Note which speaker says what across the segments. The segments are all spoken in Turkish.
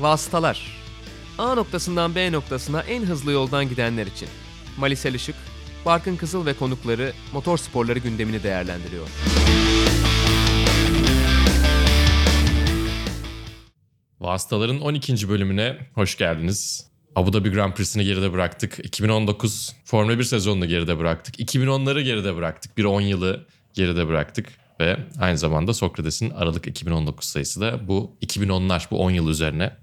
Speaker 1: Vasıtalar. A noktasından B noktasına en hızlı yoldan gidenler için. Malisel Işık, Barkın Kızıl ve konukları motor sporları gündemini değerlendiriyor.
Speaker 2: Vasıtaların 12. bölümüne hoş geldiniz. Abu Dhabi Grand Prix'sini geride bıraktık. 2019 Formula 1 sezonunu geride bıraktık. 2010'ları geride bıraktık. Bir 10 yılı geride bıraktık. Ve aynı zamanda Sokrates'in Aralık 2019 sayısı da bu 2010'lar, bu 10 yıl üzerine.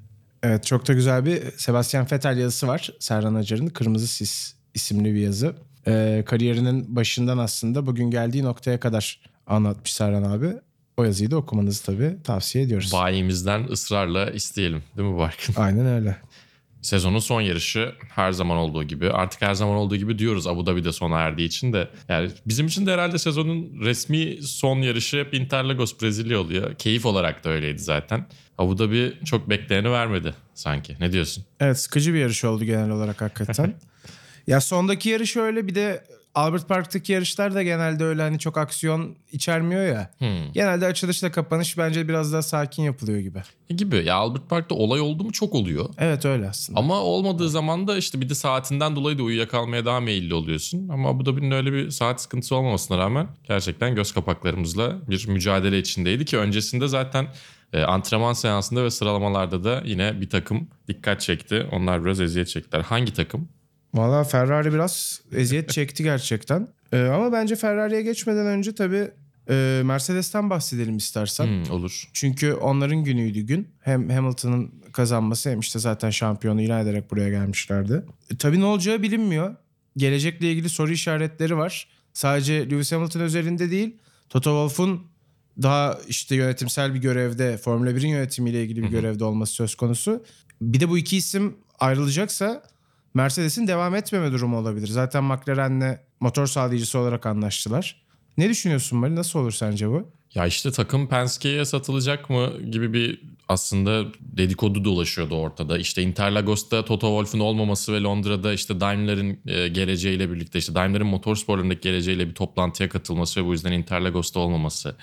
Speaker 3: Evet çok da güzel bir Sebastian Vettel yazısı var. Serhan Acar'ın Kırmızı Sis isimli bir yazı. Ee, kariyerinin başından aslında bugün geldiği noktaya kadar anlatmış Serhan abi. O yazıyı da okumanızı tabii tavsiye ediyoruz.
Speaker 2: Bayimizden ısrarla isteyelim değil mi Barkın?
Speaker 3: Aynen öyle.
Speaker 2: Sezonun son yarışı her zaman olduğu gibi artık her zaman olduğu gibi diyoruz Abu Dhabi'de sona erdiği için de yani bizim için de herhalde sezonun resmi son yarışı hep Interlagos Brezilya oluyor. Keyif olarak da öyleydi zaten. Abu Dhabi çok bekleyeni vermedi sanki. Ne diyorsun?
Speaker 3: Evet sıkıcı bir yarış oldu genel olarak hakikaten. ya sondaki yarış öyle bir de Albert Park'taki yarışlar da genelde öyle hani çok aksiyon içermiyor ya.
Speaker 2: Hmm.
Speaker 3: Genelde açılışla kapanış bence biraz daha sakin yapılıyor gibi.
Speaker 2: E Gibi ya Albert Park'ta olay oldu mu çok oluyor.
Speaker 3: Evet öyle aslında.
Speaker 2: Ama olmadığı zaman da işte bir de saatinden dolayı da uyuyakalmaya daha meyilli oluyorsun. Ama Abu Dhabi'nin öyle bir saat sıkıntısı olmamasına rağmen gerçekten göz kapaklarımızla bir mücadele içindeydi ki öncesinde zaten e, antrenman seansında ve sıralamalarda da yine bir takım dikkat çekti. Onlar biraz eziyet çektiler. Hangi takım?
Speaker 3: Valla Ferrari biraz eziyet çekti gerçekten. Ee, ama bence Ferrari'ye geçmeden önce tabii e, Mercedes'ten bahsedelim istersen.
Speaker 2: Hmm, olur.
Speaker 3: Çünkü onların günüydü gün. Hem Hamilton'ın kazanması hem işte zaten şampiyonu ilan ederek buraya gelmişlerdi. E, tabii ne olacağı bilinmiyor. Gelecekle ilgili soru işaretleri var. Sadece Lewis Hamilton özelinde değil. Toto Wolff'un daha işte yönetimsel bir görevde, Formula 1'in yönetimiyle ilgili bir görevde olması söz konusu. Bir de bu iki isim ayrılacaksa Mercedes'in devam etmeme durumu olabilir. Zaten McLaren'le motor sağlayıcısı olarak anlaştılar. Ne düşünüyorsun Mali? Nasıl olur sence bu?
Speaker 2: Ya işte takım Penske'ye satılacak mı gibi bir aslında dedikodu dolaşıyordu ortada. İşte Interlagos'ta Toto Wolff'un olmaması ve Londra'da işte Daimler'in e, geleceğiyle birlikte işte Daimler'in motorsporlarındaki geleceğiyle bir toplantıya katılması ve bu yüzden Interlagos'ta olmaması.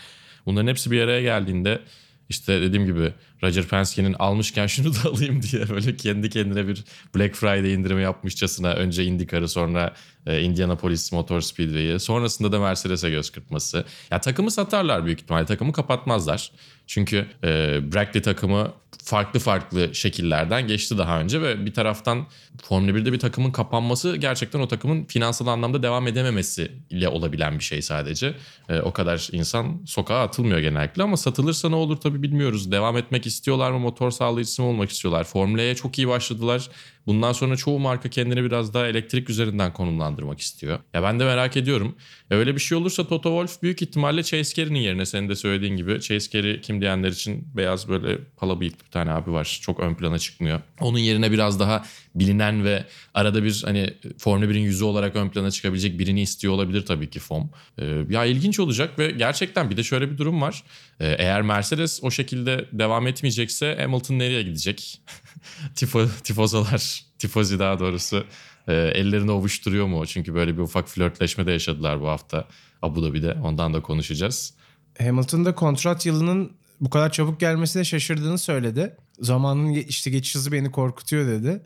Speaker 2: Bunların hepsi bir araya geldiğinde işte dediğim gibi Roger Penske'nin almışken şunu da alayım diye böyle kendi kendine bir Black Friday indirimi yapmışçasına önce IndyCar'ı sonra e, Indianapolis Motor Speedway'i sonrasında da Mercedes'e göz kırpması. Ya takımı satarlar büyük ihtimalle takımı kapatmazlar. Çünkü e, Brackley takımı farklı farklı şekillerden geçti daha önce ve bir taraftan Formula 1'de bir takımın kapanması gerçekten o takımın finansal anlamda devam edememesi ile olabilen bir şey sadece. E, o kadar insan sokağa atılmıyor genellikle ama satılırsa ne olur tabii bilmiyoruz. Devam etmek istiyorlar mı motor sağlayıcısı mı olmak istiyorlar? Formula'ya çok iyi başladılar. Bundan sonra çoğu marka kendini biraz daha elektrik üzerinden konumlandırmak istiyor. Ya ben de merak ediyorum. E öyle bir şey olursa Toto Wolff büyük ihtimalle Chase Carey'nin yerine senin de söylediğin gibi. Chase Carey kim diyenler için beyaz böyle pala bıyıklı bir tane abi var. Çok ön plana çıkmıyor. Onun yerine biraz daha bilinen ve arada bir hani Formula 1'in yüzü olarak ön plana çıkabilecek birini istiyor olabilir tabii ki FOM. Ee, ya ilginç olacak ve gerçekten bir de şöyle bir durum var. Ee, eğer Mercedes o şekilde devam etmeyecekse Hamilton nereye gidecek? Tifo, tifozolar, tifozi daha doğrusu e, ellerini ovuşturuyor mu? Çünkü böyle bir ufak flörtleşme de yaşadılar bu hafta Abu Dhabi'de. Ondan da konuşacağız.
Speaker 3: Hamilton'da kontrat yılının bu kadar çabuk gelmesine şaşırdığını söyledi. Zamanın işte geçiş hızı beni korkutuyor dedi.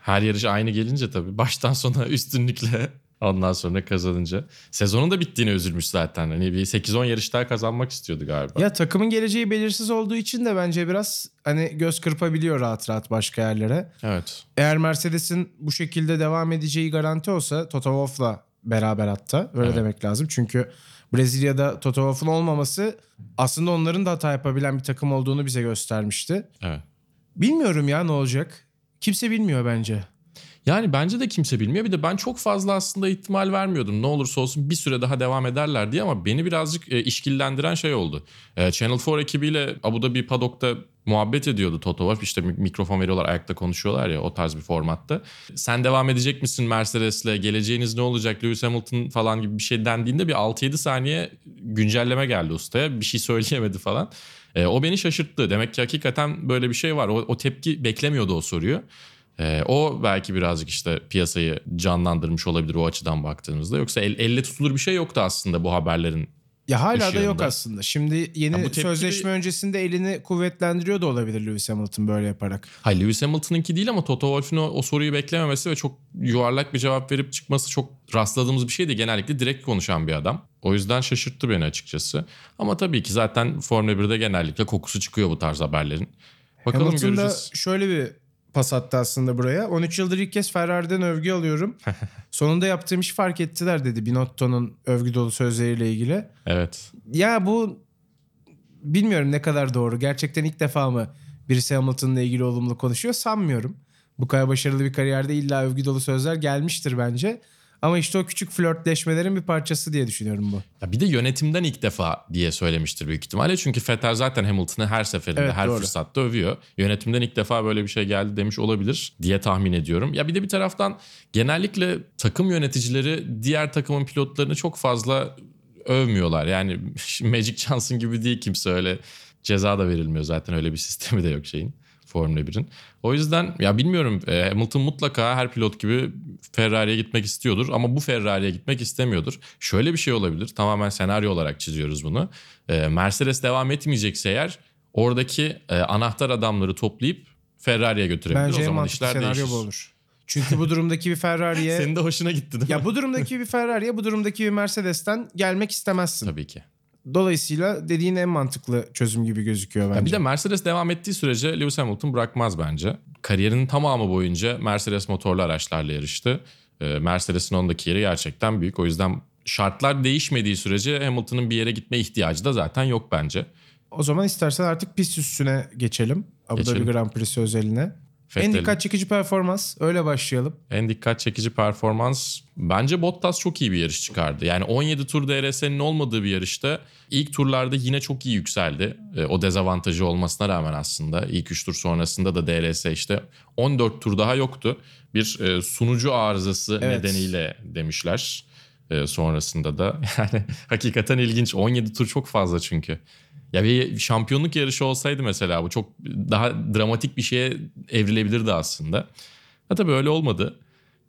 Speaker 2: Her yarış aynı gelince tabii baştan sona üstünlükle ondan sonra kazanınca. Sezonun da bittiğine üzülmüş zaten. Hani bir 8-10 yarış daha kazanmak istiyordu galiba.
Speaker 3: Ya takımın geleceği belirsiz olduğu için de bence biraz hani göz kırpabiliyor rahat rahat başka yerlere.
Speaker 2: Evet.
Speaker 3: Eğer Mercedes'in bu şekilde devam edeceği garanti olsa Toto Wolff'la beraber hatta öyle
Speaker 2: Evet.
Speaker 3: demek lazım. Çünkü Brezilya'da Toto Wolff'un olmaması aslında onların da hata yapabilen bir takım olduğunu bize göstermişti.
Speaker 2: Evet.
Speaker 3: Bilmiyorum ya ne olacak. Kimse bilmiyor bence.
Speaker 2: Yani bence de kimse bilmiyor. Bir de ben çok fazla aslında ihtimal vermiyordum. Ne olursa olsun bir süre daha devam ederler diye ama beni birazcık e, işkillendiren şey oldu. E, Channel 4 ekibiyle Abu Dhabi paddock'ta muhabbet ediyordu Toto Wolff. İşte mik- mikrofon veriyorlar ayakta konuşuyorlar ya o tarz bir formatta. Sen devam edecek misin Mercedes'le? Geleceğiniz ne olacak? Lewis Hamilton falan gibi bir şey dendiğinde bir 6-7 saniye güncelleme geldi ustaya. Bir şey söyleyemedi falan. E, o beni şaşırttı. Demek ki hakikaten böyle bir şey var. O, o tepki beklemiyordu o soruyu. Ee, o belki birazcık işte piyasayı canlandırmış olabilir o açıdan baktığımızda. Yoksa el, elle tutulur bir şey yoktu aslında bu haberlerin
Speaker 3: Ya hala da yok aslında. Şimdi yeni
Speaker 2: Ya tepki
Speaker 3: sözleşme öncesinde elini kuvvetlendiriyor da olabilir Lewis Hamilton böyle yaparak.
Speaker 2: Hayır Lewis Hamilton'ınki değil ama Toto Wolff'un o, o soruyu beklememesi ve çok yuvarlak bir cevap verip çıkması çok rastladığımız bir şeydi. Genellikle direkt konuşan bir adam. O yüzden şaşırttı beni açıkçası. Ama tabii ki zaten Formula 1'de genellikle kokusu çıkıyor bu tarz haberlerin. Bakalım
Speaker 3: Hamilton da
Speaker 2: göreceğiz.
Speaker 3: şöyle bir pas attı aslında buraya. 13 yıldır ilk kez Ferrari'den övgü alıyorum. Sonunda yaptığım işi fark ettiler dedi Binotto'nun övgü dolu sözleriyle ilgili.
Speaker 2: Evet.
Speaker 3: Ya bu bilmiyorum ne kadar doğru. Gerçekten ilk defa mı birisi Hamilton'la ilgili olumlu konuşuyor sanmıyorum. Bu kadar başarılı bir kariyerde illa övgü dolu sözler gelmiştir bence. Ama işte o küçük flörtleşmelerin bir parçası diye düşünüyorum bu.
Speaker 2: Ya bir de yönetimden ilk defa diye söylemiştir büyük ihtimalle. Çünkü Vettel zaten Hamilton'ı her seferinde,
Speaker 3: Evet,
Speaker 2: her
Speaker 3: doğru.
Speaker 2: fırsatta övüyor. Yönetimden ilk defa böyle bir şey geldi demiş olabilir diye tahmin ediyorum. Ya bir de bir taraftan genellikle takım yöneticileri diğer takımın pilotlarını çok fazla övmüyorlar. Yani Magic Johnson gibi değil kimse öyle ceza da verilmiyor zaten öyle bir sistemi de yok şeyin. Formula 1'in. O yüzden ya bilmiyorum e, Hamilton mutlaka her pilot gibi Ferrari'ye gitmek istiyordur ama bu Ferrari'ye gitmek istemiyordur. Şöyle bir şey olabilir tamamen senaryo olarak çiziyoruz bunu. E, Mercedes devam etmeyecekse eğer oradaki e, anahtar adamları toplayıp Ferrari'ye götürebilir.
Speaker 3: Bence
Speaker 2: o zaman işler
Speaker 3: senaryo
Speaker 2: değişir.
Speaker 3: bu olur. Çünkü bu durumdaki bir Ferrari'ye...
Speaker 2: Senin de hoşuna gitti değil mi?
Speaker 3: ya bu durumdaki bir Ferrari'ye bu durumdaki bir Mercedes'ten gelmek istemezsin.
Speaker 2: Tabii ki.
Speaker 3: Dolayısıyla dediğin en mantıklı çözüm gibi gözüküyor bence.
Speaker 2: Ya bir de Mercedes devam ettiği sürece Lewis Hamilton bırakmaz bence. Kariyerinin tamamı boyunca Mercedes motorlu araçlarla yarıştı. Ee, Mercedes'in ondaki yeri gerçekten büyük. O yüzden şartlar değişmediği sürece Hamilton'ın bir yere gitme ihtiyacı da zaten yok bence.
Speaker 3: O zaman istersen artık pist üstüne geçelim. Abu Dhabi. Grand Prix'si özeline. En
Speaker 2: Vettel'in
Speaker 3: dikkat çekici performans. Öyle başlayalım.
Speaker 2: en dikkat çekici performans bence Bottas çok iyi bir yarış çıkardı. Yani 17 tur DRS'nin olmadığı bir yarışta ilk turlarda yine çok iyi yükseldi. E, o dezavantajı olmasına rağmen aslında ilk 3 tur sonrasında da DRS işte 14 tur daha yoktu. Bir e, sunucu arızası
Speaker 3: Evet.
Speaker 2: nedeniyle demişler. E, sonrasında da yani hakikaten ilginç 17 tur çok fazla çünkü. Ya bir şampiyonluk yarışı olsaydı mesela bu çok daha dramatik bir şeye evrilebilirdi aslında. Ha tabii öyle olmadı.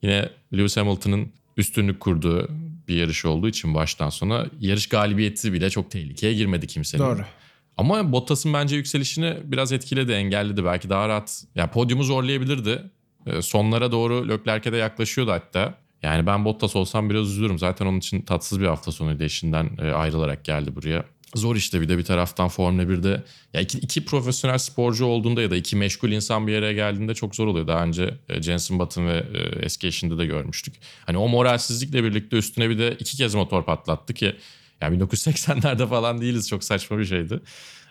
Speaker 2: Yine Lewis Hamilton'ın üstünlük kurduğu bir yarış olduğu için baştan sona yarış galibiyeti bile çok tehlikeye girmedi kimsenin.
Speaker 3: Doğru.
Speaker 2: Ama Bottas'ın bence yükselişini biraz etkiledi, engelledi. Belki daha rahat. Yani podyumu zorlayabilirdi. Ee, Sonlara doğru Leclerc'e de yaklaşıyordu hatta. Yani ben Bottas olsam biraz üzülürüm. Zaten onun için tatsız bir hafta sonuydu eşinden e, ayrılarak geldi buraya. Zor işte bir de bir taraftan Formula 1'de ya iki, iki profesyonel sporcu olduğunda ya da iki meşgul insan bir yere geldiğinde çok zor oluyor. Daha önce e, Jenson Button ve eski eşinde de görmüştük. Hani o moralsizlikle birlikte üstüne bir de iki kez motor patlattı ki yani 1980'lerde falan değiliz çok saçma bir şeydi.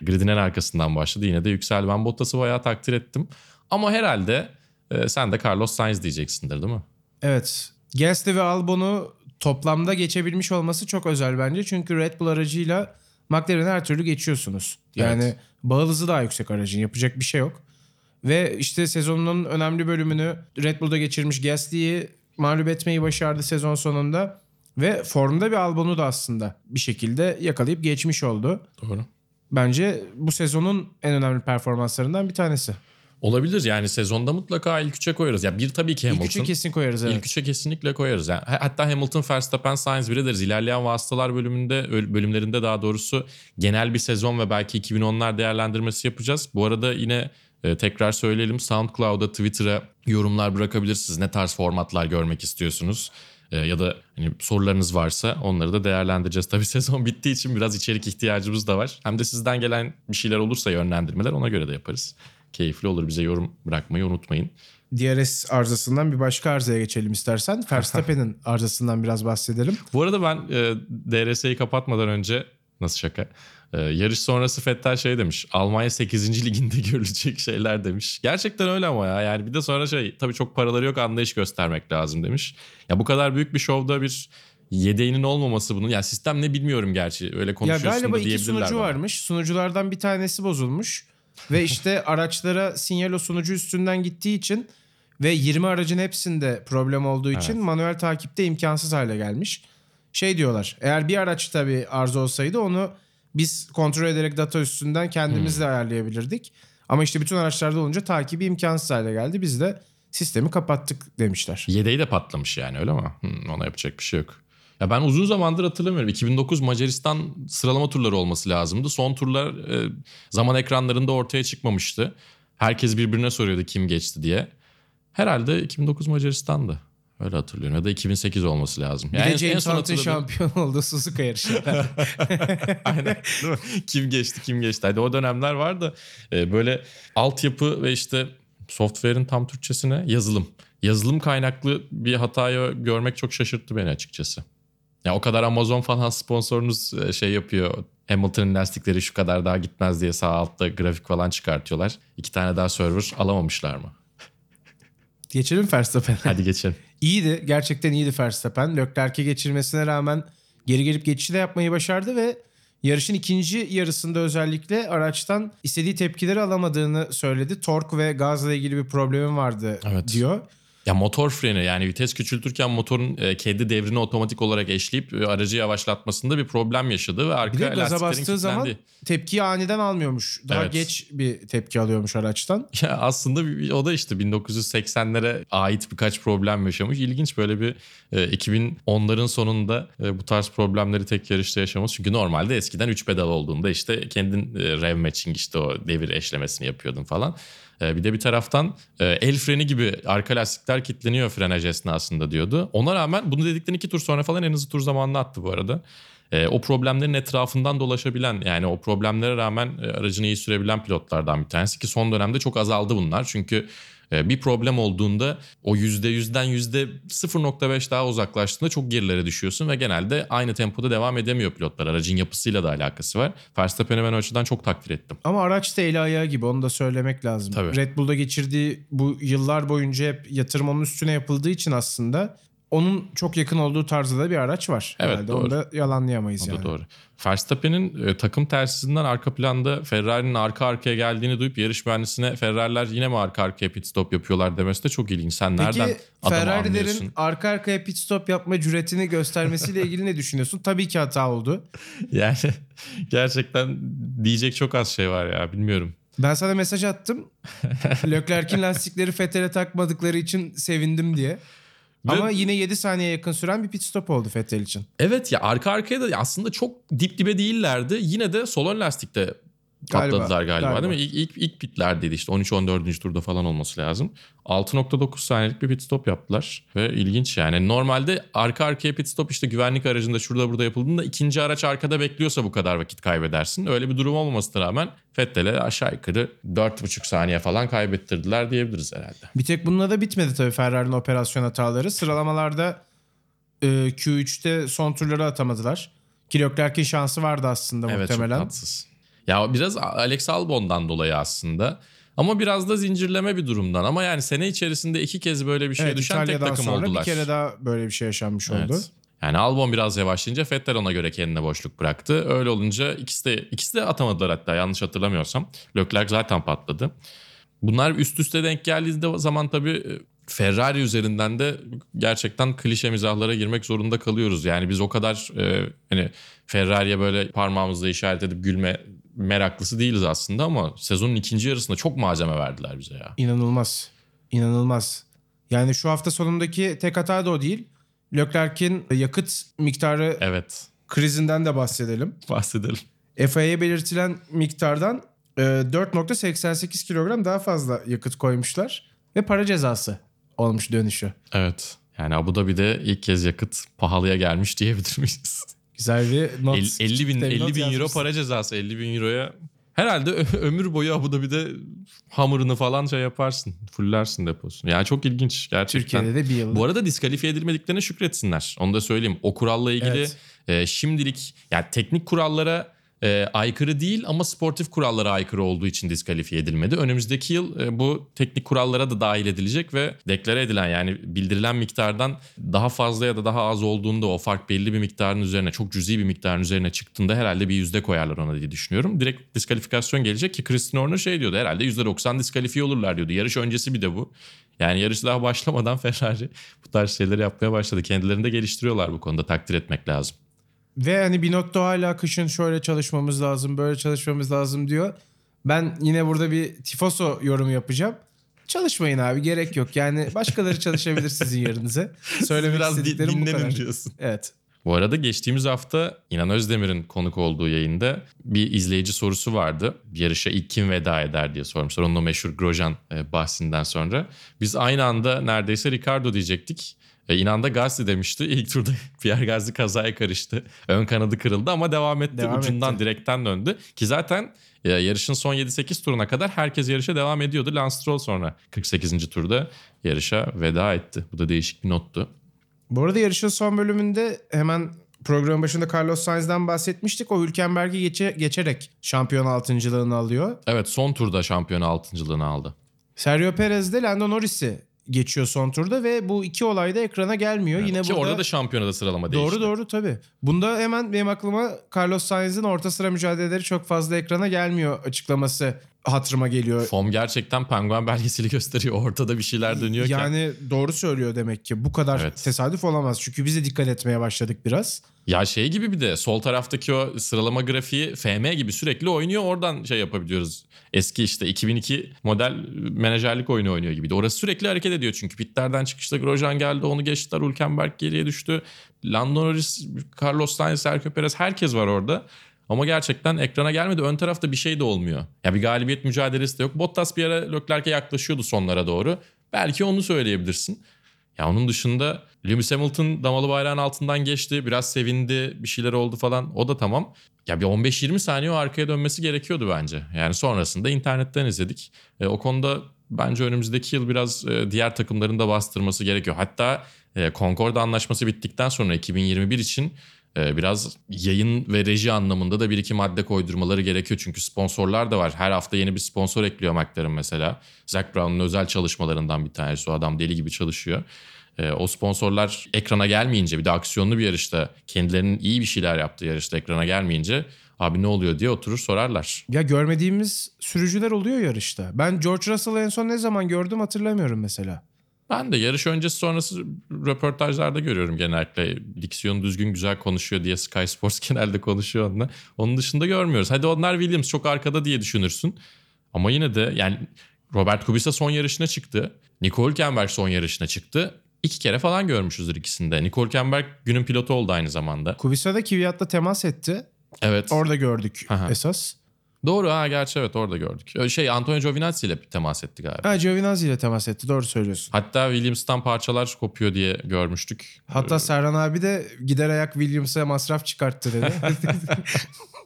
Speaker 2: Gridin en arkasından başladı yine de yükseldi. Ben Bottas'ı bayağı takdir ettim. Ama herhalde e, sen de Carlos Sainz diyeceksindir değil mi?
Speaker 3: Evet. Gasly ve Albon'u toplamda geçebilmiş olması çok özel bence. Çünkü Red Bull aracıyla McLaren'e her türlü geçiyorsunuz. Yani
Speaker 2: Evet.
Speaker 3: bağ hızı daha yüksek aracın. Yapacak bir şey yok. Ve işte sezonun önemli bölümünü Red Bull'da geçirmiş Gasly'yi mağlup etmeyi başardı sezon sonunda. Ve formda bir Albon'u da aslında bir şekilde yakalayıp geçmiş oldu.
Speaker 2: Doğru.
Speaker 3: Bence bu sezonun en önemli performanslarından bir tanesi.
Speaker 2: Olabilir yani sezonda mutlaka ilk üçe koyarız. Ya bir tabii ki
Speaker 3: İlk
Speaker 2: Hamilton.
Speaker 3: üçe kesin koyarız evet.
Speaker 2: İlk üçe kesinlikle koyarız. Yani hatta Hamilton, Verstappen, Sainz deriz. İlerleyen vasıtalar bölümünde bölümlerinde daha doğrusu genel bir sezon ve belki 2010'lar değerlendirmesi yapacağız. Bu arada yine e, tekrar söyleyelim SoundCloud'a, Twitter'a yorumlar bırakabilirsiniz. Ne tarz formatlar görmek istiyorsunuz? E, ya da hani sorularınız varsa onları da değerlendireceğiz. Tabii sezon bittiği için biraz içerik ihtiyacımız da var. Hem de sizden gelen bir şeyler olursa yönlendirmeler ona göre de yaparız. Keyifli olur. Bize yorum bırakmayı unutmayın.
Speaker 3: DRS arızasından bir başka arızaya geçelim istersen. Verstappen'in arızasından biraz bahsedelim.
Speaker 2: Bu arada ben e, DRS'yi kapatmadan önce nasıl şaka? E, yarış sonrası Fettel şey demiş. Almanya 8. liginde görülecek şeyler demiş. Gerçekten öyle ama ya. Yani bir de sonra şey tabii çok paraları yok anlayış göstermek lazım demiş. Ya bu kadar büyük bir şovda bir yedeğinin olmaması bunun. Yani sistem ne bilmiyorum gerçi. Öyle
Speaker 3: Ya
Speaker 2: konuşuyorsun
Speaker 3: galiba
Speaker 2: da
Speaker 3: iki
Speaker 2: diyebilirler
Speaker 3: sunucu
Speaker 2: bana.
Speaker 3: varmış. Sunuculardan bir tanesi bozulmuş. Ve işte araçlara sinyal o sunucu üstünden gittiği için ve 20 aracın hepsinde problem olduğu için
Speaker 2: Evet.
Speaker 3: manuel takipte imkansız hale gelmiş. Şey diyorlar eğer bir araç tabii arıza olsaydı onu biz kontrol ederek data üstünden kendimiz
Speaker 2: Hmm.
Speaker 3: de ayarlayabilirdik. Ama işte bütün araçlarda olunca takibi imkansız hale geldi. Biz de sistemi kapattık demişler.
Speaker 2: Yedeği de patlamış yani öyle mi? Hmm, ona yapacak bir şey yok. Ya ben uzun zamandır hatırlamıyorum. 2009 Macaristan sıralama turları olması lazımdı. Son turlar e, zaman ekranlarında ortaya çıkmamıştı. Herkes birbirine soruyordu kim geçti diye. Herhalde 2009 Macaristan'dı. Öyle hatırlıyorum. Ya da 2008 olması lazım.
Speaker 3: Bir
Speaker 2: Yani
Speaker 3: de James
Speaker 2: son
Speaker 3: Hunt'ın şampiyon olduğu Suzuka yarışında.
Speaker 2: Aynen. Değil mi? kim geçti kim geçti. Hadi o dönemler var da e, böyle altyapı ve işte software'in tam Türkçesine yazılım. Yazılım kaynaklı bir hatayı görmek çok şaşırttı beni açıkçası. Ya o kadar Amazon falan sponsorunuz e, şey yapıyor. Hamilton'ın lastikleri şu kadar daha gitmez diye sağ altta grafik falan çıkartıyorlar. İki tane daha server alamamışlar mı?
Speaker 3: Geçelim Verstappen'e.
Speaker 2: Hadi geçelim.
Speaker 3: İyiydi. Gerçekten iyiydi Verstappen. Leclerc'e geçirmesine rağmen geri gelip geçişi de yapmayı başardı ve yarışın ikinci yarısında özellikle araçtan istediği tepkileri alamadığını söyledi. Tork ve gazla ilgili bir problemim vardı
Speaker 2: Evet.
Speaker 3: diyor.
Speaker 2: Ya motor freni yani vites küçültürken motorun e, kendi devrini otomatik olarak eşleyip e, aracı yavaşlatmasında bir problem yaşadı ve arka
Speaker 3: Bir de gaza
Speaker 2: lastiklerin
Speaker 3: bastığı zaman tepkiyi aniden almıyormuş. Daha
Speaker 2: Evet.
Speaker 3: geç bir tepki alıyormuş araçtan.
Speaker 2: Ya aslında o da işte 1980'lere ait birkaç problem yaşamış. İlginç böyle bir e, 2010'ların sonunda e, bu tarz problemleri tek yarışta yaşaması. Çünkü normalde eskiden 3 pedal olduğunda işte kendin e, rev matching işte o devir eşlemesini yapıyordun falan. E, bir de bir taraftan e, el freni gibi arka lastikler kilitleniyor frenaj esnasında diyordu. Ona rağmen bunu dedikten iki tur sonra falan en hızlı tur zamanını attı bu arada. E, o problemlerin etrafından dolaşabilen yani o problemlere rağmen e, aracını iyi sürebilen pilotlardan bir tanesi ki son dönemde çok azaldı bunlar. Çünkü bir problem olduğunda o %100'den %0.5 daha uzaklaştığında çok gerilere düşüyorsun ve genelde aynı tempoda devam edemiyor pilotlar. Aracın yapısıyla da alakası var. Verstappen'i ben o açıdan çok takdir ettim.
Speaker 3: Ama araç da eli ayağı gibi onu da söylemek lazım.
Speaker 2: Tabii.
Speaker 3: Red Bull'da geçirdiği bu yıllar boyunca hep yatırım onun üstüne yapıldığı için aslında onun çok yakın olduğu tarzda da bir araç var.
Speaker 2: Evet,
Speaker 3: Herhalde
Speaker 2: doğru.
Speaker 3: Onu da yalanlayamayız
Speaker 2: O da
Speaker 3: yani.
Speaker 2: doğru. Verstappen'in e, takım tersizinden arka planda Ferrari'nin arka arkaya geldiğini duyup yarış mühendisine Ferrari'ler yine mi arka arkaya pit stop yapıyorlar demesi de çok ilginç. Sen nereden
Speaker 3: Peki
Speaker 2: adamı
Speaker 3: Ferrari'lerin
Speaker 2: anlıyorsun?
Speaker 3: arka arkaya pit stop yapma cüretini göstermesiyle ilgili ne düşünüyorsun? Tabii ki hata oldu.
Speaker 2: Yani gerçekten diyecek çok az şey var ya bilmiyorum.
Speaker 3: Ben sana mesaj attım. Leclerc'in lastikleri Vettel'e takmadıkları için sevindim diye. Ama yine 7 saniye yakın süren bir pit stop oldu Vettel için.
Speaker 2: Evet ya arka arkaya da aslında çok dip dibe değillerdi. Yine de solon lastikte
Speaker 3: Galiba,
Speaker 2: patladılar galiba,
Speaker 3: galiba.
Speaker 2: değil mi? İlk, ilk, ilk pitlerdeydi işte 13-14. turda falan olması lazım. 6.9 saniyelik bir pit stop yaptılar. Ve ilginç yani. Normalde arka arkaya pit stop işte güvenlik aracında şurada burada yapıldığında ikinci araç arkada bekliyorsa bu kadar vakit kaybedersin. Öyle bir durum olmamasına rağmen Vettel'e aşağı yukarı 4.5 saniye falan kaybettirdiler diyebiliriz herhalde.
Speaker 3: Bir tek bununla da bitmedi tabii Ferrari'nin operasyon hataları. Sıralamalarda e, Q3'te son turları atamadılar. Ki Leclerc'in şansı vardı aslında
Speaker 2: Evet
Speaker 3: muhtemelen.
Speaker 2: çok tatsız. Ya biraz Alex Albon'dan dolayı aslında. Ama biraz da zincirleme bir durumdan. Ama yani sene içerisinde iki kez böyle bir şeye
Speaker 3: Evet,
Speaker 2: düşen tek
Speaker 3: İtalya'dan
Speaker 2: takım
Speaker 3: sonra
Speaker 2: oldular.
Speaker 3: bir kere daha böyle bir şey yaşanmış
Speaker 2: Evet.
Speaker 3: oldu.
Speaker 2: Yani Albon biraz yavaşlayınca Vettel ona göre kendine boşluk bıraktı. Öyle olunca ikisi de ikisi de atamadılar hatta yanlış hatırlamıyorsam. Leclerc zaten patladı. Bunlar üst üste denk geldiği zaman tabii e, Ferrari üzerinden de gerçekten klişe mizahlara girmek zorunda kalıyoruz. Yani biz o kadar e, hani Ferrari'ye böyle parmağımızla işaret edip gülme meraklısı değiliz aslında ama sezonun ikinci yarısında çok malzeme verdiler bize ya.
Speaker 3: İnanılmaz. İnanılmaz. Yani şu hafta sonundaki tek hata da o değil. Leclerc'in yakıt miktarı
Speaker 2: Evet
Speaker 3: krizinden de bahsedelim.
Speaker 2: bahsedelim.
Speaker 3: FIA'ya belirtilen miktardan e, 4.88 kilogram daha fazla yakıt koymuşlar. Ve para cezası olmuş dönüşü.
Speaker 2: Evet. Yani Abu Dhabi'de ilk kez yakıt pahalıya gelmiş diyebilir miyiz?
Speaker 3: Güzel bir not.
Speaker 2: El- 50 bin,
Speaker 3: Tabii
Speaker 2: 50
Speaker 3: not
Speaker 2: bin euro para cezası 50 bin euroya. Herhalde ömür boyu Abu Dhabi'de hamurunu falan şey yaparsın. Fullersin deposunu. Yani çok ilginç gerçekten.
Speaker 3: Türkiye'de de bir yıl.
Speaker 2: Bu arada diskalifiye edilmediklerine şükretsinler. Onu da söyleyeyim. O kuralla ilgili
Speaker 3: Evet.
Speaker 2: e, şimdilik yani teknik kurallara e, aykırı değil ama sportif kurallara aykırı olduğu için diskalifiye edilmedi. Önümüzdeki yıl e, bu teknik kurallara da dahil edilecek ve deklare edilen yani bildirilen miktardan daha fazla ya da daha az olduğunda o fark belli bir miktarın üzerine çok cüzi bir miktarın üzerine çıktığında herhalde bir yüzde koyarlar ona diye düşünüyorum. Direkt diskalifikasyon gelecek ki Christian Horner şey diyordu herhalde %90 diskalifiye olurlar diyordu. Yarış öncesi bir de bu. Yani yarış daha başlamadan Ferrari bu tarz şeyleri yapmaya başladı. Kendilerini de geliştiriyorlar bu konuda takdir etmek lazım.
Speaker 3: Ve hani Binotto hala kışın şöyle çalışmamız lazım, böyle çalışmamız lazım diyor. Ben yine burada bir tifoso yorumu yapacağım. Çalışmayın abi gerek yok. Yani başkaları çalışabilir sizin yerinize. Söylemek
Speaker 2: Biraz di-
Speaker 3: istediklerim bu
Speaker 2: dinlenin
Speaker 3: kadar.
Speaker 2: diyorsun.
Speaker 3: Evet.
Speaker 2: Bu arada geçtiğimiz hafta İnan Özdemir'in konuk olduğu yayında bir izleyici sorusu vardı. Yarışa ilk kim veda eder diye sormuşlar. Onun o meşhur Grosjean e, bahsinden sonra. Biz aynı anda neredeyse Ricardo diyecektik. E, İnan da Gasly demişti. İlk turda Pierre Gasly kazaya karıştı. Ön kanadı kırıldı ama devam etti.
Speaker 3: Devam
Speaker 2: Ucundan
Speaker 3: etti.
Speaker 2: direkten döndü. Ki zaten e, yarışın son 7-8 turuna kadar herkes yarışa devam ediyordu. Lance Stroll sonra 48. turda yarışa veda etti. Bu da değişik bir nottu.
Speaker 3: Bu arada yarışın son bölümünde hemen programın başında Carlos Sainz'den bahsetmiştik. O Hülkenberg'i geçe, geçerek şampiyon altıncılığını alıyor.
Speaker 2: Evet son turda şampiyon altıncılığını aldı.
Speaker 3: Sergio Perez de Lando Norris'i geçiyor son turda ve bu iki olay da ekrana gelmiyor. Yine
Speaker 2: Ki
Speaker 3: burada
Speaker 2: orada da şampiyonada sıralama değişti.
Speaker 3: Doğru doğru tabii. Bunda hemen benim aklıma Carlos Sainz'in orta sıra mücadeleleri çok fazla ekrana gelmiyor açıklaması hatırıma geliyor.
Speaker 2: FOM gerçekten penguen belgeseli gösteriyor. Ortada bir şeyler dönüyorken.
Speaker 3: Yani doğru söylüyor demek ki. Bu kadar
Speaker 2: Evet.
Speaker 3: tesadüf olamaz. Çünkü biz de dikkat etmeye başladık biraz.
Speaker 2: Ya şey gibi bir de sol taraftaki o sıralama grafiği FM gibi sürekli oynuyor. Oradan şey yapabiliyoruz. Eski işte 2002 model menajerlik oyunu oynuyor gibiydi. Orası sürekli hareket ediyor çünkü. Pitlerden çıkışta Grosjean geldi onu geçtiler. Hülkenberg geriye düştü. Lando Norris, Carlos Sainz, Sergio Perez herkes var orada. Ama gerçekten ekrana gelmedi. Ön tarafta bir şey de olmuyor. Ya bir galibiyet mücadelesi de yok. Bottas bir ara Leclerc'e yaklaşıyordu sonlara doğru. Belki onu söyleyebilirsin. Ya onun dışında Lewis Hamilton damalı bayrağın altından geçti. Biraz sevindi. Bir şeyler oldu falan. O da tamam. Ya bir 15-20 saniye arkaya dönmesi gerekiyordu bence. Yani sonrasında internetten izledik. E, o konuda bence önümüzdeki yıl biraz e, diğer takımların da bastırması gerekiyor. Hatta e, Concord anlaşması bittikten sonra 2021 için biraz yayın ve reji anlamında da bir iki madde koydurmaları gerekiyor. Çünkü sponsorlar da var. Her hafta yeni bir sponsor ekliyor McLaren mesela. Zac Brown'un özel çalışmalarından bir tanesi. O adam deli gibi çalışıyor. E, o sponsorlar ekrana gelmeyince bir de aksiyonlu bir yarışta kendilerinin iyi bir şeyler yaptığı yarışta ekrana gelmeyince abi ne oluyor diye oturur sorarlar.
Speaker 3: Ya görmediğimiz sürücüler oluyor yarışta. Ben George Russell'ı en son ne zaman gördüm hatırlamıyorum mesela.
Speaker 2: Ben de yarış öncesi sonrası röportajlarda görüyorum genellikle. Diksiyonu düzgün güzel konuşuyor diye Sky Sports genelde konuşuyor onunla. Onun dışında görmüyoruz. Hadi onlar Williams çok arkada diye düşünürsün. Ama yine de yani Robert Kubica son yarışına çıktı. Nico Hülkenberg son yarışına çıktı. İki kere falan görmüşüzdür ikisinde. Nico Hülkenberg günün pilotu oldu aynı zamanda.
Speaker 3: Kubica da Kvyat'la temas etti.
Speaker 2: Evet.
Speaker 3: Orada gördük
Speaker 2: Aha.
Speaker 3: esas.
Speaker 2: Doğru ha gerçi evet orada gördük. Şey Antonio Giovinazzi ile temas etti galiba.
Speaker 3: Ha Giovinazzi ile temas etti. Doğru söylüyorsun.
Speaker 2: Hatta Williams'tan parçalar kopuyor diye görmüştük.
Speaker 3: Hatta Serhan abi de gider ayak Williams'a masraf çıkarttı dedi.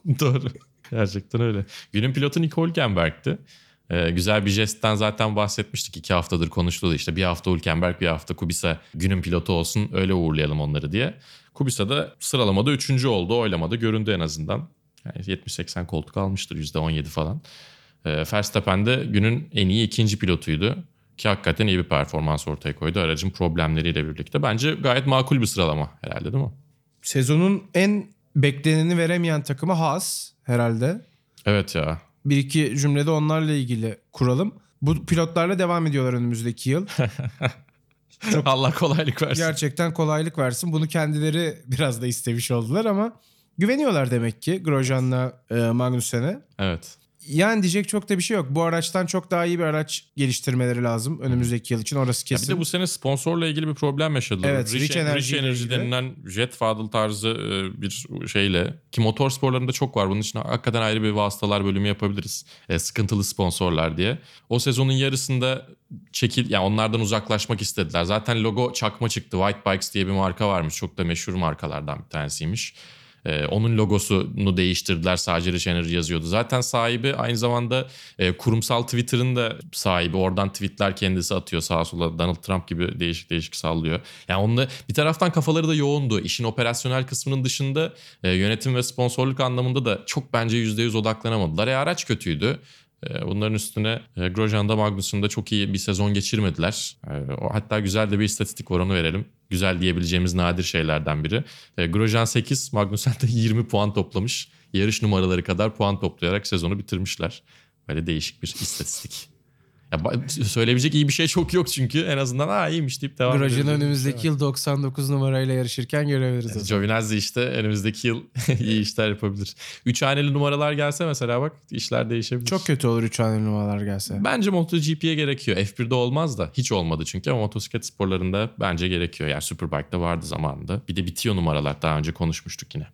Speaker 2: Doğru. Gerçekten öyle. Günün pilotu Nico Hülkenberg'ti. Ee, güzel bir jestten zaten bahsetmiştik. iki haftadır konuşuldu işte. Bir hafta Hülkenberg bir hafta Kubica günün pilotu olsun öyle uğurlayalım onları diye. Kubica da sıralamada üçüncü oldu. Oylamada göründü en azından. Yani 70-80 koltuk almıştır %17 falan. Ee, Verstappen de günün en iyi ikinci pilotuydu. Ki hakikaten iyi bir performans ortaya koydu aracın problemleriyle birlikte. Bence gayet makul bir sıralama herhalde değil mi?
Speaker 3: Sezonun en bekleneni veremeyen takımı Haas herhalde.
Speaker 2: Evet ya.
Speaker 3: Bir iki cümlede onlarla ilgili kuralım. Bu pilotlarla devam ediyorlar önümüzdeki yıl.
Speaker 2: Allah kolaylık versin.
Speaker 3: Gerçekten kolaylık versin. Bunu kendileri biraz da istemiş oldular ama güveniyorlar demek ki Grosjean'la e, Magnussen'e.
Speaker 2: Evet.
Speaker 3: Yani diyecek çok da bir şey yok. Bu araçtan çok daha iyi bir araç geliştirmeleri lazım önümüzdeki yıl için. Orası
Speaker 2: Ya
Speaker 3: kesin.
Speaker 2: bir de bu sene sponsorla ilgili bir problem yaşadılar.
Speaker 3: Evet, Rich Energy ile ilgili.
Speaker 2: denilen jet fadıl tarzı e, bir şeyle ki motor sporlarında çok var. Bunun için hakikaten ayrı bir vasıtalar bölümü yapabiliriz. E, sıkıntılı sponsorlar diye. O sezonun yarısında çekil yani onlardan uzaklaşmak istediler. Zaten logo çakma çıktı. White Bikes diye bir marka varmış. Çok da meşhur markalardan bir tanesiymiş. Ee, onun logosunu değiştirdiler. Sadece Rich Energy yazıyordu. Zaten sahibi aynı zamanda e, kurumsal Twitter'ın da sahibi. Oradan tweetler kendisi atıyor sağa sola. Donald Trump gibi değişik değişik sallıyor. Yani onunla bir taraftan kafaları da yoğundu. İşin operasyonel kısmının dışında e, yönetim ve sponsorluk anlamında da çok bence %100 odaklanamadılar. E, araç kötüydü. E, Bunların üstüne e, Grosjean'da Magnussen'da çok iyi bir sezon geçirmediler. E, o Hatta güzel de bir istatistik var onu verelim. Güzel diyebileceğimiz nadir şeylerden biri. E, Grosjean 8, Magnussen de 20 puan toplamış. Yarış numaraları kadar puan toplayarak sezonu bitirmişler. Böyle değişik bir istatistik. Ya, söyleyebilecek iyi bir şey çok yok çünkü en azından ha iyiymiş deyip devam
Speaker 3: Grosjean
Speaker 2: edebiliriz.
Speaker 3: önümüzdeki yıl 99 numarayla yarışırken görebiliriz. zaman.
Speaker 2: Giovinazzi işte önümüzdeki yıl iyi işler yapabilir. Üç haneli numaralar gelse mesela bak işler değişebilir.
Speaker 3: Çok kötü olur 3 haneli numaralar gelse.
Speaker 2: Bence MotoGP'ye gerekiyor. F1'de olmaz da hiç olmadı çünkü ama motosiklet sporlarında bence gerekiyor. Yani Superbike'da vardı zamanında. Bir de bitiyor numaralar daha önce konuşmuştuk yine.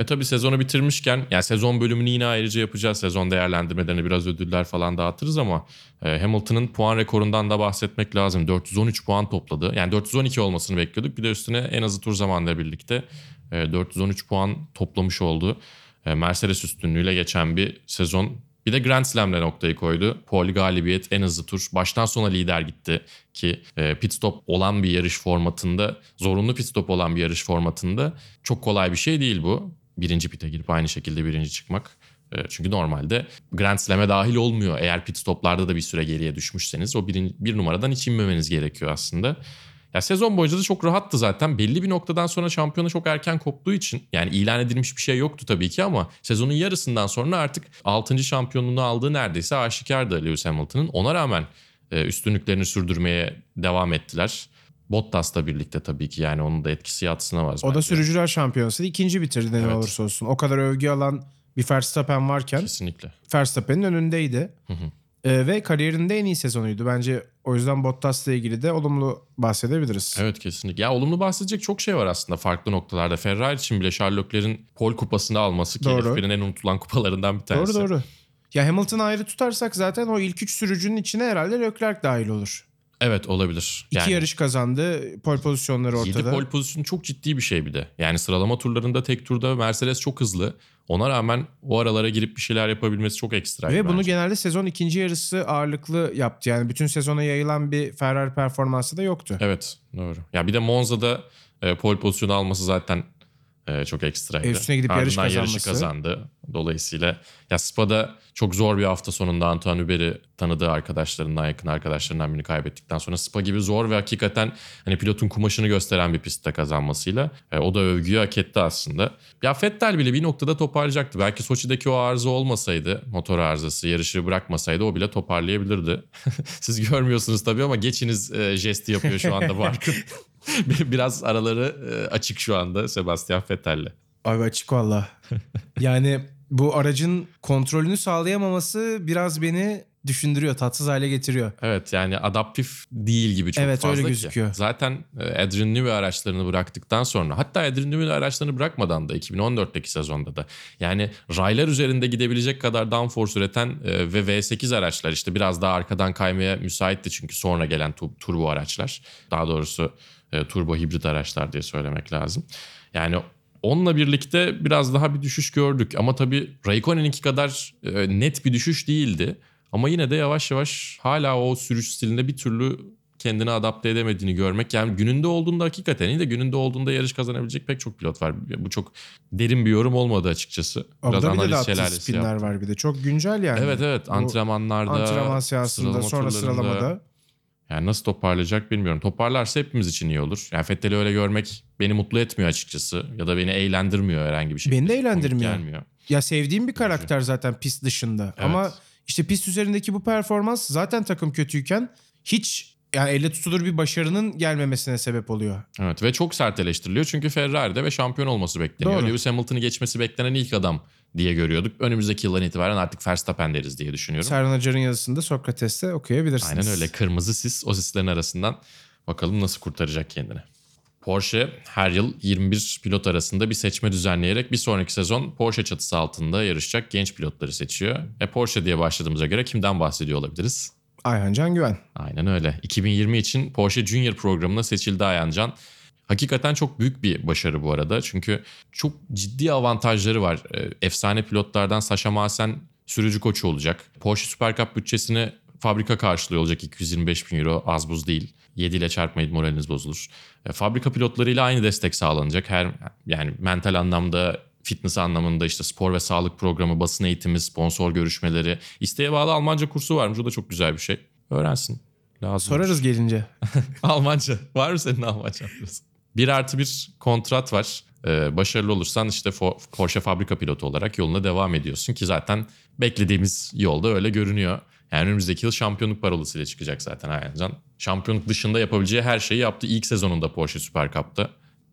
Speaker 2: Ve tabii sezonu bitirmişken yani sezon bölümünü yine ayrıca yapacağız. Sezon değerlendirmelerini biraz ödüller falan dağıtırız ama e, Hamilton'ın puan rekorundan da bahsetmek lazım. 413 puan topladı. Yani 412 olmasını bekliyorduk. Bir de üstüne en azı tur zamanla birlikte e, 413 puan toplamış oldu. E, Mercedes üstünlüğüyle geçen bir sezon. Bir de Grand Slam'le noktayı koydu. Pole galibiyet en hızlı tur. Baştan sona lider gitti ki e, pit stop olan bir yarış formatında, zorunlu pit stop olan bir yarış formatında çok kolay bir şey değil bu. Birinci pite girip aynı şekilde birinci çıkmak. E, Çünkü normalde Grand Slam'e dahil olmuyor. Eğer pit stoplarda da bir süre geriye düşmüşseniz o bir, bir numaradan hiç inmemeniz gerekiyor aslında. Ya sezon boyunca da çok rahattı zaten. Belli bir noktadan sonra şampiyonu çok erken koptuğu için yani ilan edilmiş bir şey yoktu tabii ki ama sezonun yarısından sonra artık 6. şampiyonluğunu aldığı neredeyse aşikardı Lewis Hamilton'ın. Ona rağmen e, üstünlüklerini sürdürmeye devam ettiler. Bottas'la birlikte tabii ki yani onun da etkisi yatsına var.
Speaker 3: O da
Speaker 2: bence.
Speaker 3: sürücüler şampiyonası ikinci bitirdi ne
Speaker 2: Evet.
Speaker 3: olursa olsun. O kadar övgü alan bir Verstappen varken
Speaker 2: Kesinlikle.
Speaker 3: Verstappen'in önündeydi.
Speaker 2: Hı hı.
Speaker 3: Ee, ve kariyerinde en iyi sezonuydu. Bence o yüzden Bottas'la ilgili de olumlu bahsedebiliriz.
Speaker 2: Evet kesinlikle. Ya olumlu bahsedecek çok şey var aslında farklı noktalarda. Ferrari için bile Charles Leclerc'in pole kupasını alması ki
Speaker 3: Doğru.
Speaker 2: F1'in en unutulan kupalarından bir tanesi.
Speaker 3: Doğru doğru. Ya Hamilton'ı ayrı tutarsak zaten o ilk üç sürücünün içine herhalde Leclerc dahil olur.
Speaker 2: Evet olabilir.
Speaker 3: İki yarış kazandı. Pole pozisyonları
Speaker 2: 7
Speaker 3: ortada.
Speaker 2: pole pozisyonu çok ciddi bir şey bir de. Yani sıralama turlarında tek turda Mercedes çok hızlı. Ona rağmen o aralara girip bir şeyler yapabilmesi çok ekstra.
Speaker 3: Ve bunu
Speaker 2: bence.
Speaker 3: genelde sezon ikinci yarısı ağırlıklı yaptı. Yani bütün sezona yayılan bir Ferrari performansı da yoktu.
Speaker 2: Evet doğru. Ya bir de Monza'da e, pole pozisyonu alması zaten e, çok ekstraydı.
Speaker 3: E, üstüne gidip yarış
Speaker 2: Ardından yarışı
Speaker 3: kazanması.
Speaker 2: kazandı. Dolayısıyla ya Spa'da çok zor bir hafta sonunda Antoine Hubert'i tanıdığı arkadaşlarından, yakın arkadaşlarından birini kaybettikten sonra Spa gibi zor ve hakikaten hani pilotun kumaşını gösteren bir pistte kazanmasıyla e, o da övgüyü hak etti aslında. Ya Vettel bile bir noktada toparlayacaktı. Belki Soçi'deki o arıza olmasaydı, motor arızası, yarışı bırakmasaydı o bile toparlayabilirdi. Siz görmüyorsunuz tabii ama geçiniz e, jesti yapıyor şu anda Barkın. Biraz araları e, açık şu anda Sebastian Vettel'le.
Speaker 3: Ay açık valla. yani bu aracın kontrolünü sağlayamaması biraz beni düşündürüyor, tatsız hale getiriyor.
Speaker 2: Evet yani adaptif değil gibi çok
Speaker 3: Evet,
Speaker 2: fazla
Speaker 3: öyle
Speaker 2: ki.
Speaker 3: gözüküyor.
Speaker 2: Zaten e, Adrian Newey araçlarını bıraktıktan sonra hatta Adrian Newey araçlarını bırakmadan da 2014'teki sezonda da yani raylar üzerinde gidebilecek kadar downforce üreten e, ve V8 araçlar işte biraz daha arkadan kaymaya müsaitti çünkü sonra gelen tu- turbo araçlar. Daha doğrusu e, turbo hibrit araçlar diye söylemek lazım. Yani Onunla birlikte biraz daha bir düşüş gördük. Ama tabii Raikkonen'inki kadar e, net bir düşüş değildi. Ama yine de yavaş yavaş hala o sürüş stiline bir türlü kendini adapte edemediğini görmek. Yani gününde olduğunda hakikaten iyi de gününde olduğunda yarış kazanabilecek pek çok pilot var. Bu çok derin bir yorum olmadı açıkçası.
Speaker 3: Abu Dhabi'de de
Speaker 2: analiz şelalesi
Speaker 3: spinler
Speaker 2: yaptım.
Speaker 3: var bir de. Çok güncel yani.
Speaker 2: Evet evet
Speaker 3: Bu
Speaker 2: antrenmanlarda.
Speaker 3: Antrenman
Speaker 2: sıralama
Speaker 3: sonra
Speaker 2: turlarında.
Speaker 3: sıralamada.
Speaker 2: Yani nasıl toparlayacak bilmiyorum. Toparlarsa hepimiz için iyi olur. Yani Fettel'i öyle görmek beni mutlu etmiyor açıkçası. Ya da beni eğlendirmiyor herhangi bir şekilde.
Speaker 3: Beni de eğlendirmiyor.
Speaker 2: gelmiyor.
Speaker 3: Ya sevdiğim bir karakter zaten pist dışında.
Speaker 2: Evet.
Speaker 3: Ama işte pist üzerindeki bu performans zaten takım kötüyken hiç yani elle tutulur bir başarının gelmemesine sebep oluyor.
Speaker 2: Evet ve çok sert eleştiriliyor çünkü Ferrari'de ve şampiyon olması bekleniyor.
Speaker 3: Doğru.
Speaker 2: Lewis Hamilton'ı geçmesi beklenen ilk adam diye görüyorduk. Önümüzdeki yıldan itibaren artık Verstappen deriz diye düşünüyorum.
Speaker 3: Serhan Acar'ın yazısında Sokrates'te okuyabilirsiniz.
Speaker 2: Aynen öyle. Kırmızı sis o sislerin arasından bakalım nasıl kurtaracak kendini. Porsche her yıl 21 pilot arasında bir seçme düzenleyerek bir sonraki sezon Porsche çatısı altında yarışacak genç pilotları seçiyor. E Porsche diye başladığımıza göre kimden bahsediyor olabiliriz?
Speaker 3: Ayhan Can Güven.
Speaker 2: Aynen öyle. 2020 için Porsche Junior programına seçildi Ayancan. Hakikaten çok büyük bir başarı bu arada. Çünkü çok ciddi avantajları var. Ee, Efsane pilotlardan Sasha Maasen sürücü koçu olacak. Porsche Super Cup bütçesini fabrika karşılıyor olacak 225 bin euro az buz değil. 7 ile çarpmayın moraliniz bozulur. E, Fabrika pilotlarıyla aynı destek sağlanacak. Her yani mental anlamda fitness anlamında işte spor ve sağlık programı, basın eğitimi, sponsor görüşmeleri. İsteğe bağlı Almanca kursu varmış. O da çok güzel bir şey. Öğrensin. Lazım.
Speaker 3: Sorarız gelince.
Speaker 2: Almanca. Var mı senin Almanca? Bir artı bir kontrat var. Ee, başarılı olursan işte Porsche fabrika pilotu olarak yoluna devam ediyorsun ki zaten beklediğimiz yolda öyle görünüyor. Yani önümüzdeki yıl şampiyonluk parolasıyla çıkacak zaten Ayhancan. Şampiyonluk dışında yapabileceği her şeyi yaptı ilk sezonunda Porsche Süper Cup'ta.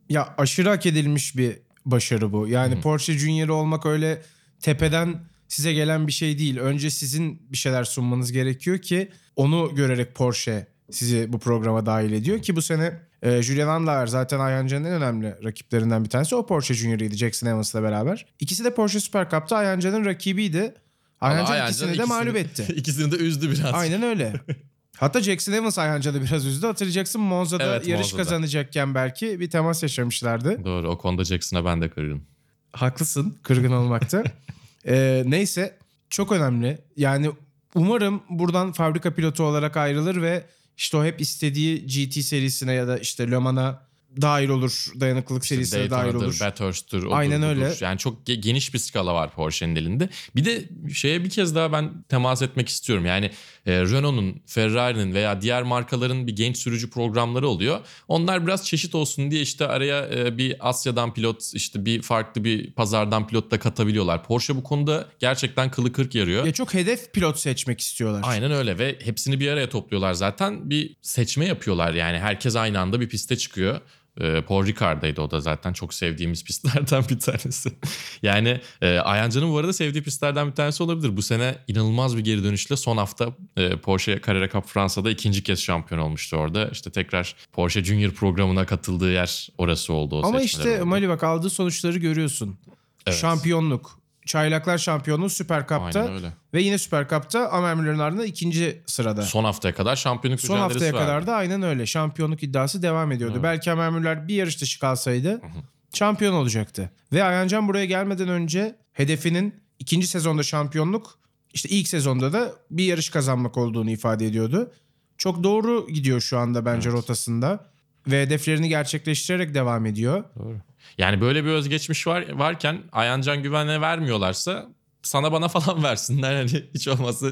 Speaker 3: Ya aşırı hak edilmiş bir başarı bu. Yani Porsche Junior olmak öyle tepeden size gelen bir şey değil. Önce sizin bir şeyler sunmanız gerekiyor ki onu görerek Porsche sizi bu programa dahil ediyor ki bu sene e, Julian Andauer zaten Ayhancan'ın en önemli rakiplerinden bir tanesi. O Porsche Junior'ıydı Jackson Evans'la beraber. İkisi de Porsche Süper Cup'ta Ayhancan'ın rakibiydi. Ayhancan
Speaker 2: Ama
Speaker 3: ikisini de
Speaker 2: ikisini-
Speaker 3: mağlup etti.
Speaker 2: İkisini de üzdü biraz.
Speaker 3: Aynen öyle. Hatta Jackson Evans Ayhancan'ı biraz üzdü. Hatırlayacaksın Monza'da
Speaker 2: Evet,
Speaker 3: yarış
Speaker 2: Monza'da.
Speaker 3: kazanacakken belki bir temas yaşamışlardı.
Speaker 2: Doğru o konuda Jackson'a ben de kırgınım.
Speaker 3: Haklısın kırgın olmakta. Ee, neyse çok önemli. Yani umarım buradan fabrika pilotu olarak ayrılır ve işte o hep istediği GT serisine ya da işte Le Mans'a dahil olur. Dayanıklılık serisine dahil
Speaker 2: Daytona'dır,
Speaker 3: olur.
Speaker 2: Bathurst'tur, odur,
Speaker 3: Aynen
Speaker 2: budur.
Speaker 3: öyle.
Speaker 2: Yani çok ge- geniş bir skala var Porsche'nin elinde. Bir de şeye bir kez daha ben temas etmek istiyorum. Yani e, Renault'un, Ferrari'nin veya diğer markaların bir genç sürücü programları oluyor. Onlar biraz çeşit olsun diye işte araya e, bir Asya'dan pilot, işte bir farklı bir pazardan pilot da katabiliyorlar. Porsche bu konuda gerçekten kılı kırk yarıyor.
Speaker 3: Ya çok hedef pilot seçmek istiyorlar.
Speaker 2: Aynen öyle ve hepsini bir araya topluyorlar zaten. Bir seçme yapıyorlar yani herkes aynı anda bir piste çıkıyor. Ee, Paul Ricard'daydı o da zaten çok sevdiğimiz pistlerden bir tanesi. yani e, Ayancı'nın bu arada sevdiği pistlerden bir tanesi olabilir. Bu sene inanılmaz bir geri dönüşle son hafta e, Porsche Carrera Cup Fransa'da ikinci kez şampiyon olmuştu orada. İşte tekrar Porsche Junior programına katıldığı yer orası oldu. O
Speaker 3: Ama işte
Speaker 2: oldu.
Speaker 3: Mali bak aldığı sonuçları görüyorsun.
Speaker 2: Evet.
Speaker 3: Şampiyonluk. Çaylaklar şampiyonluğu Süper Cup'ta ve yine Süper Cup'ta Amermüller'in ardında ikinci sırada.
Speaker 2: Son haftaya kadar şampiyonluk
Speaker 3: Son haftaya
Speaker 2: verdi.
Speaker 3: kadar da aynen öyle. Şampiyonluk iddiası devam ediyordu. Belki Amermüller bir yarış dışı kalsaydı şampiyon olacaktı. Ve Ayancan buraya gelmeden önce hedefinin ikinci sezonda şampiyonluk işte ilk sezonda da bir yarış kazanmak olduğunu ifade ediyordu. Çok doğru gidiyor şu anda bence rotasında ve hedeflerini gerçekleştirerek devam ediyor.
Speaker 2: Doğru. Yani böyle bir özgeçmiş var varken Ayancan güvenle vermiyorlarsa sana bana falan versinler. Hani hiç olmazsa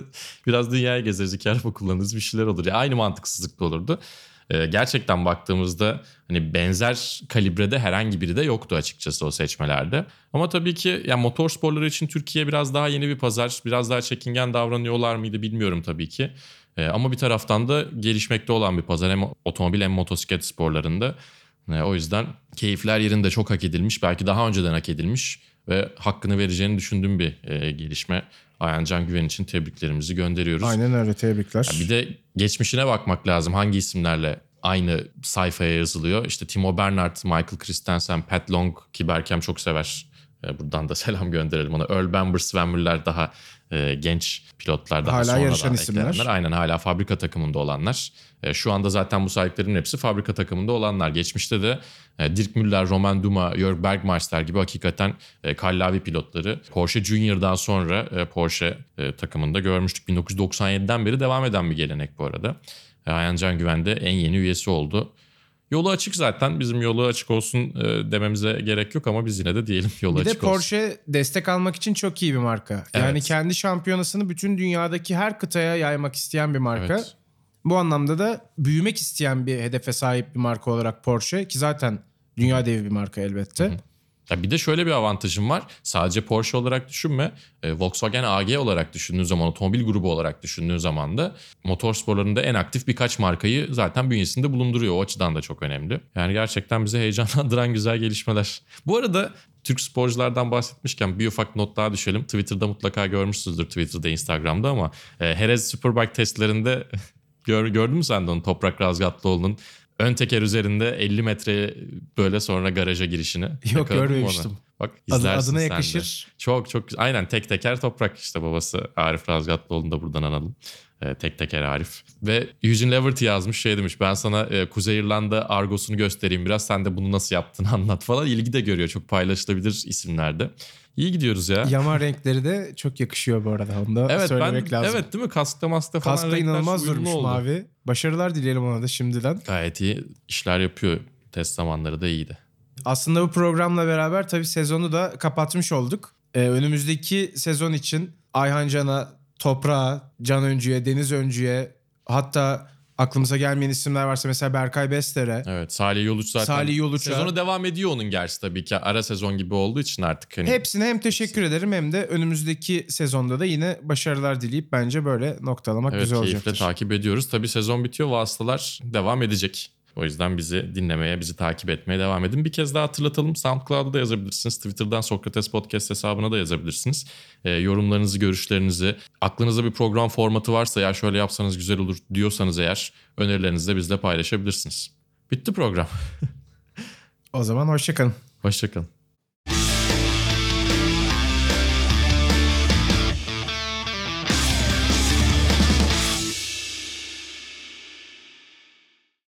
Speaker 2: biraz dünyayı gezeriz, iki araba kullanırız bir şeyler olur. Ya aynı mantıksızlıkla olurdu. Ee, gerçekten baktığımızda hani benzer kalibrede herhangi biri de yoktu açıkçası o seçmelerde. Ama tabii ki yani motor sporları için Türkiye biraz daha yeni bir pazar. Biraz daha çekingen davranıyorlar mıydı bilmiyorum tabii ki. Ee, ama bir taraftan da gelişmekte olan bir pazar hem otomobil hem motosiklet sporlarında. E, o yüzden keyifler yerinde çok hak edilmiş. Belki daha önceden hak edilmiş ve hakkını vereceğini düşündüğüm bir e, gelişme. Ayancan Güven için tebriklerimizi gönderiyoruz.
Speaker 3: Aynen öyle tebrikler.
Speaker 2: Ya bir de geçmişine bakmak lazım. Hangi isimlerle aynı sayfaya yazılıyor? İşte Timo Bernard, Michael Christensen, Pat Long ki Berkem çok sever. E, buradan da selam gönderelim ona. Earl Bamber, Sven Müller daha e, genç pilotlar daha
Speaker 3: Hala
Speaker 2: sonradan
Speaker 3: yarışan isimler.
Speaker 2: eklenenler. Aynen hala fabrika takımında olanlar. E, şu anda zaten bu saydıkların hepsi fabrika takımında olanlar. Geçmişte de e, Dirk Müller, Roman Duma, Jörg Bergmeister gibi hakikaten e, kallavi pilotları Porsche Junior'dan sonra Porsche takımında görmüştük. 1997'den beri devam eden bir gelenek bu arada. Ayhan Can Güven de en yeni üyesi oldu. Yolu açık zaten. Bizim yolu açık olsun dememize gerek yok ama biz yine de diyelim yolu
Speaker 3: Bir de
Speaker 2: açık olsun.
Speaker 3: Porsche destek almak için çok iyi bir marka. Yani
Speaker 2: Evet.
Speaker 3: kendi şampiyonasını bütün dünyadaki her kıtaya yaymak isteyen bir marka.
Speaker 2: Evet.
Speaker 3: Bu anlamda da büyümek isteyen bir hedefe sahip bir marka olarak Porsche ki zaten dünya devi bir marka elbette.
Speaker 2: Ya bir de şöyle bir avantajım var. Sadece Porsche olarak düşünme. e, Volkswagen AG olarak düşündüğün zaman, otomobil grubu olarak düşündüğün zaman da motor sporlarında en aktif birkaç markayı zaten bünyesinde bulunduruyor. O açıdan da çok önemli. Yani gerçekten bizi heyecanlandıran güzel gelişmeler. Bu arada Türk sporculardan bahsetmişken bir ufak not daha düşelim. Twitter'da mutlaka görmüşsünüzdür Twitter'da, Instagram'da ama e, Herez Superbike testlerinde gör, gördün mü sen de onu Toprak Razgatlıoğlu'nun ön teker üzerinde 50 metre böyle sonra garaja girişini. Yakaladın onu?
Speaker 3: görmemiştim.
Speaker 2: Bak izlersin
Speaker 3: adına
Speaker 2: de.
Speaker 3: yakışır.
Speaker 2: Çok çok güzel. Aynen tek teker toprak işte babası Arif Razgatlıoğlu'nu da buradan analım. Ee, tek teker Arif. Ve Eugene Leverty yazmış şey demiş ben sana e, Kuzey İrlanda argosunu göstereyim biraz sen de bunu nasıl yaptığını anlat falan. İlgi de görüyor çok paylaşılabilir isimlerde. İyi gidiyoruz ya.
Speaker 3: Yama renkleri de çok yakışıyor bu arada. Onu da
Speaker 2: evet ben
Speaker 3: söylemek lazım.
Speaker 2: evet değil mi? Kaskta maskta falan
Speaker 3: Kaskta inanılmaz durmuş
Speaker 2: oldu.
Speaker 3: mavi. Başarılar dileyelim ona da şimdiden.
Speaker 2: Gayet iyi işler yapıyor. Test zamanları da iyiydi.
Speaker 3: Aslında bu programla beraber tabii sezonu da kapatmış olduk. Ee, önümüzdeki sezon için Ayhan Can'a, Toprağa, Can Öncü'ye, Deniz Öncü'ye hatta Aklımıza gelmeyen isimler varsa mesela Berkay Bestere.
Speaker 2: Evet Salih Yoluç zaten.
Speaker 3: Salih Yoluç'a-
Speaker 2: Sezonu devam ediyor onun gerçi tabii ki. Ara sezon gibi olduğu için artık hani.
Speaker 3: Hepsine hem teşekkür ederim hem de önümüzdeki sezonda da yine başarılar dileyip bence böyle noktalamak
Speaker 2: Evet
Speaker 3: güzel
Speaker 2: keyifle
Speaker 3: olacaktır.
Speaker 2: takip ediyoruz. Tabii sezon bitiyor vasıtalar devam edecek. O yüzden bizi dinlemeye, bizi takip etmeye devam edin. Bir kez daha hatırlatalım. SoundCloud'da da yazabilirsiniz. Twitter'dan Sokrates Podcast hesabına da yazabilirsiniz. Ee, yorumlarınızı, görüşlerinizi, aklınızda bir program formatı varsa ya şöyle yapsanız güzel olur diyorsanız eğer önerilerinizi de bizle paylaşabilirsiniz. Bitti program.
Speaker 3: O zaman hoşçakalın.
Speaker 2: Hoşçakalın.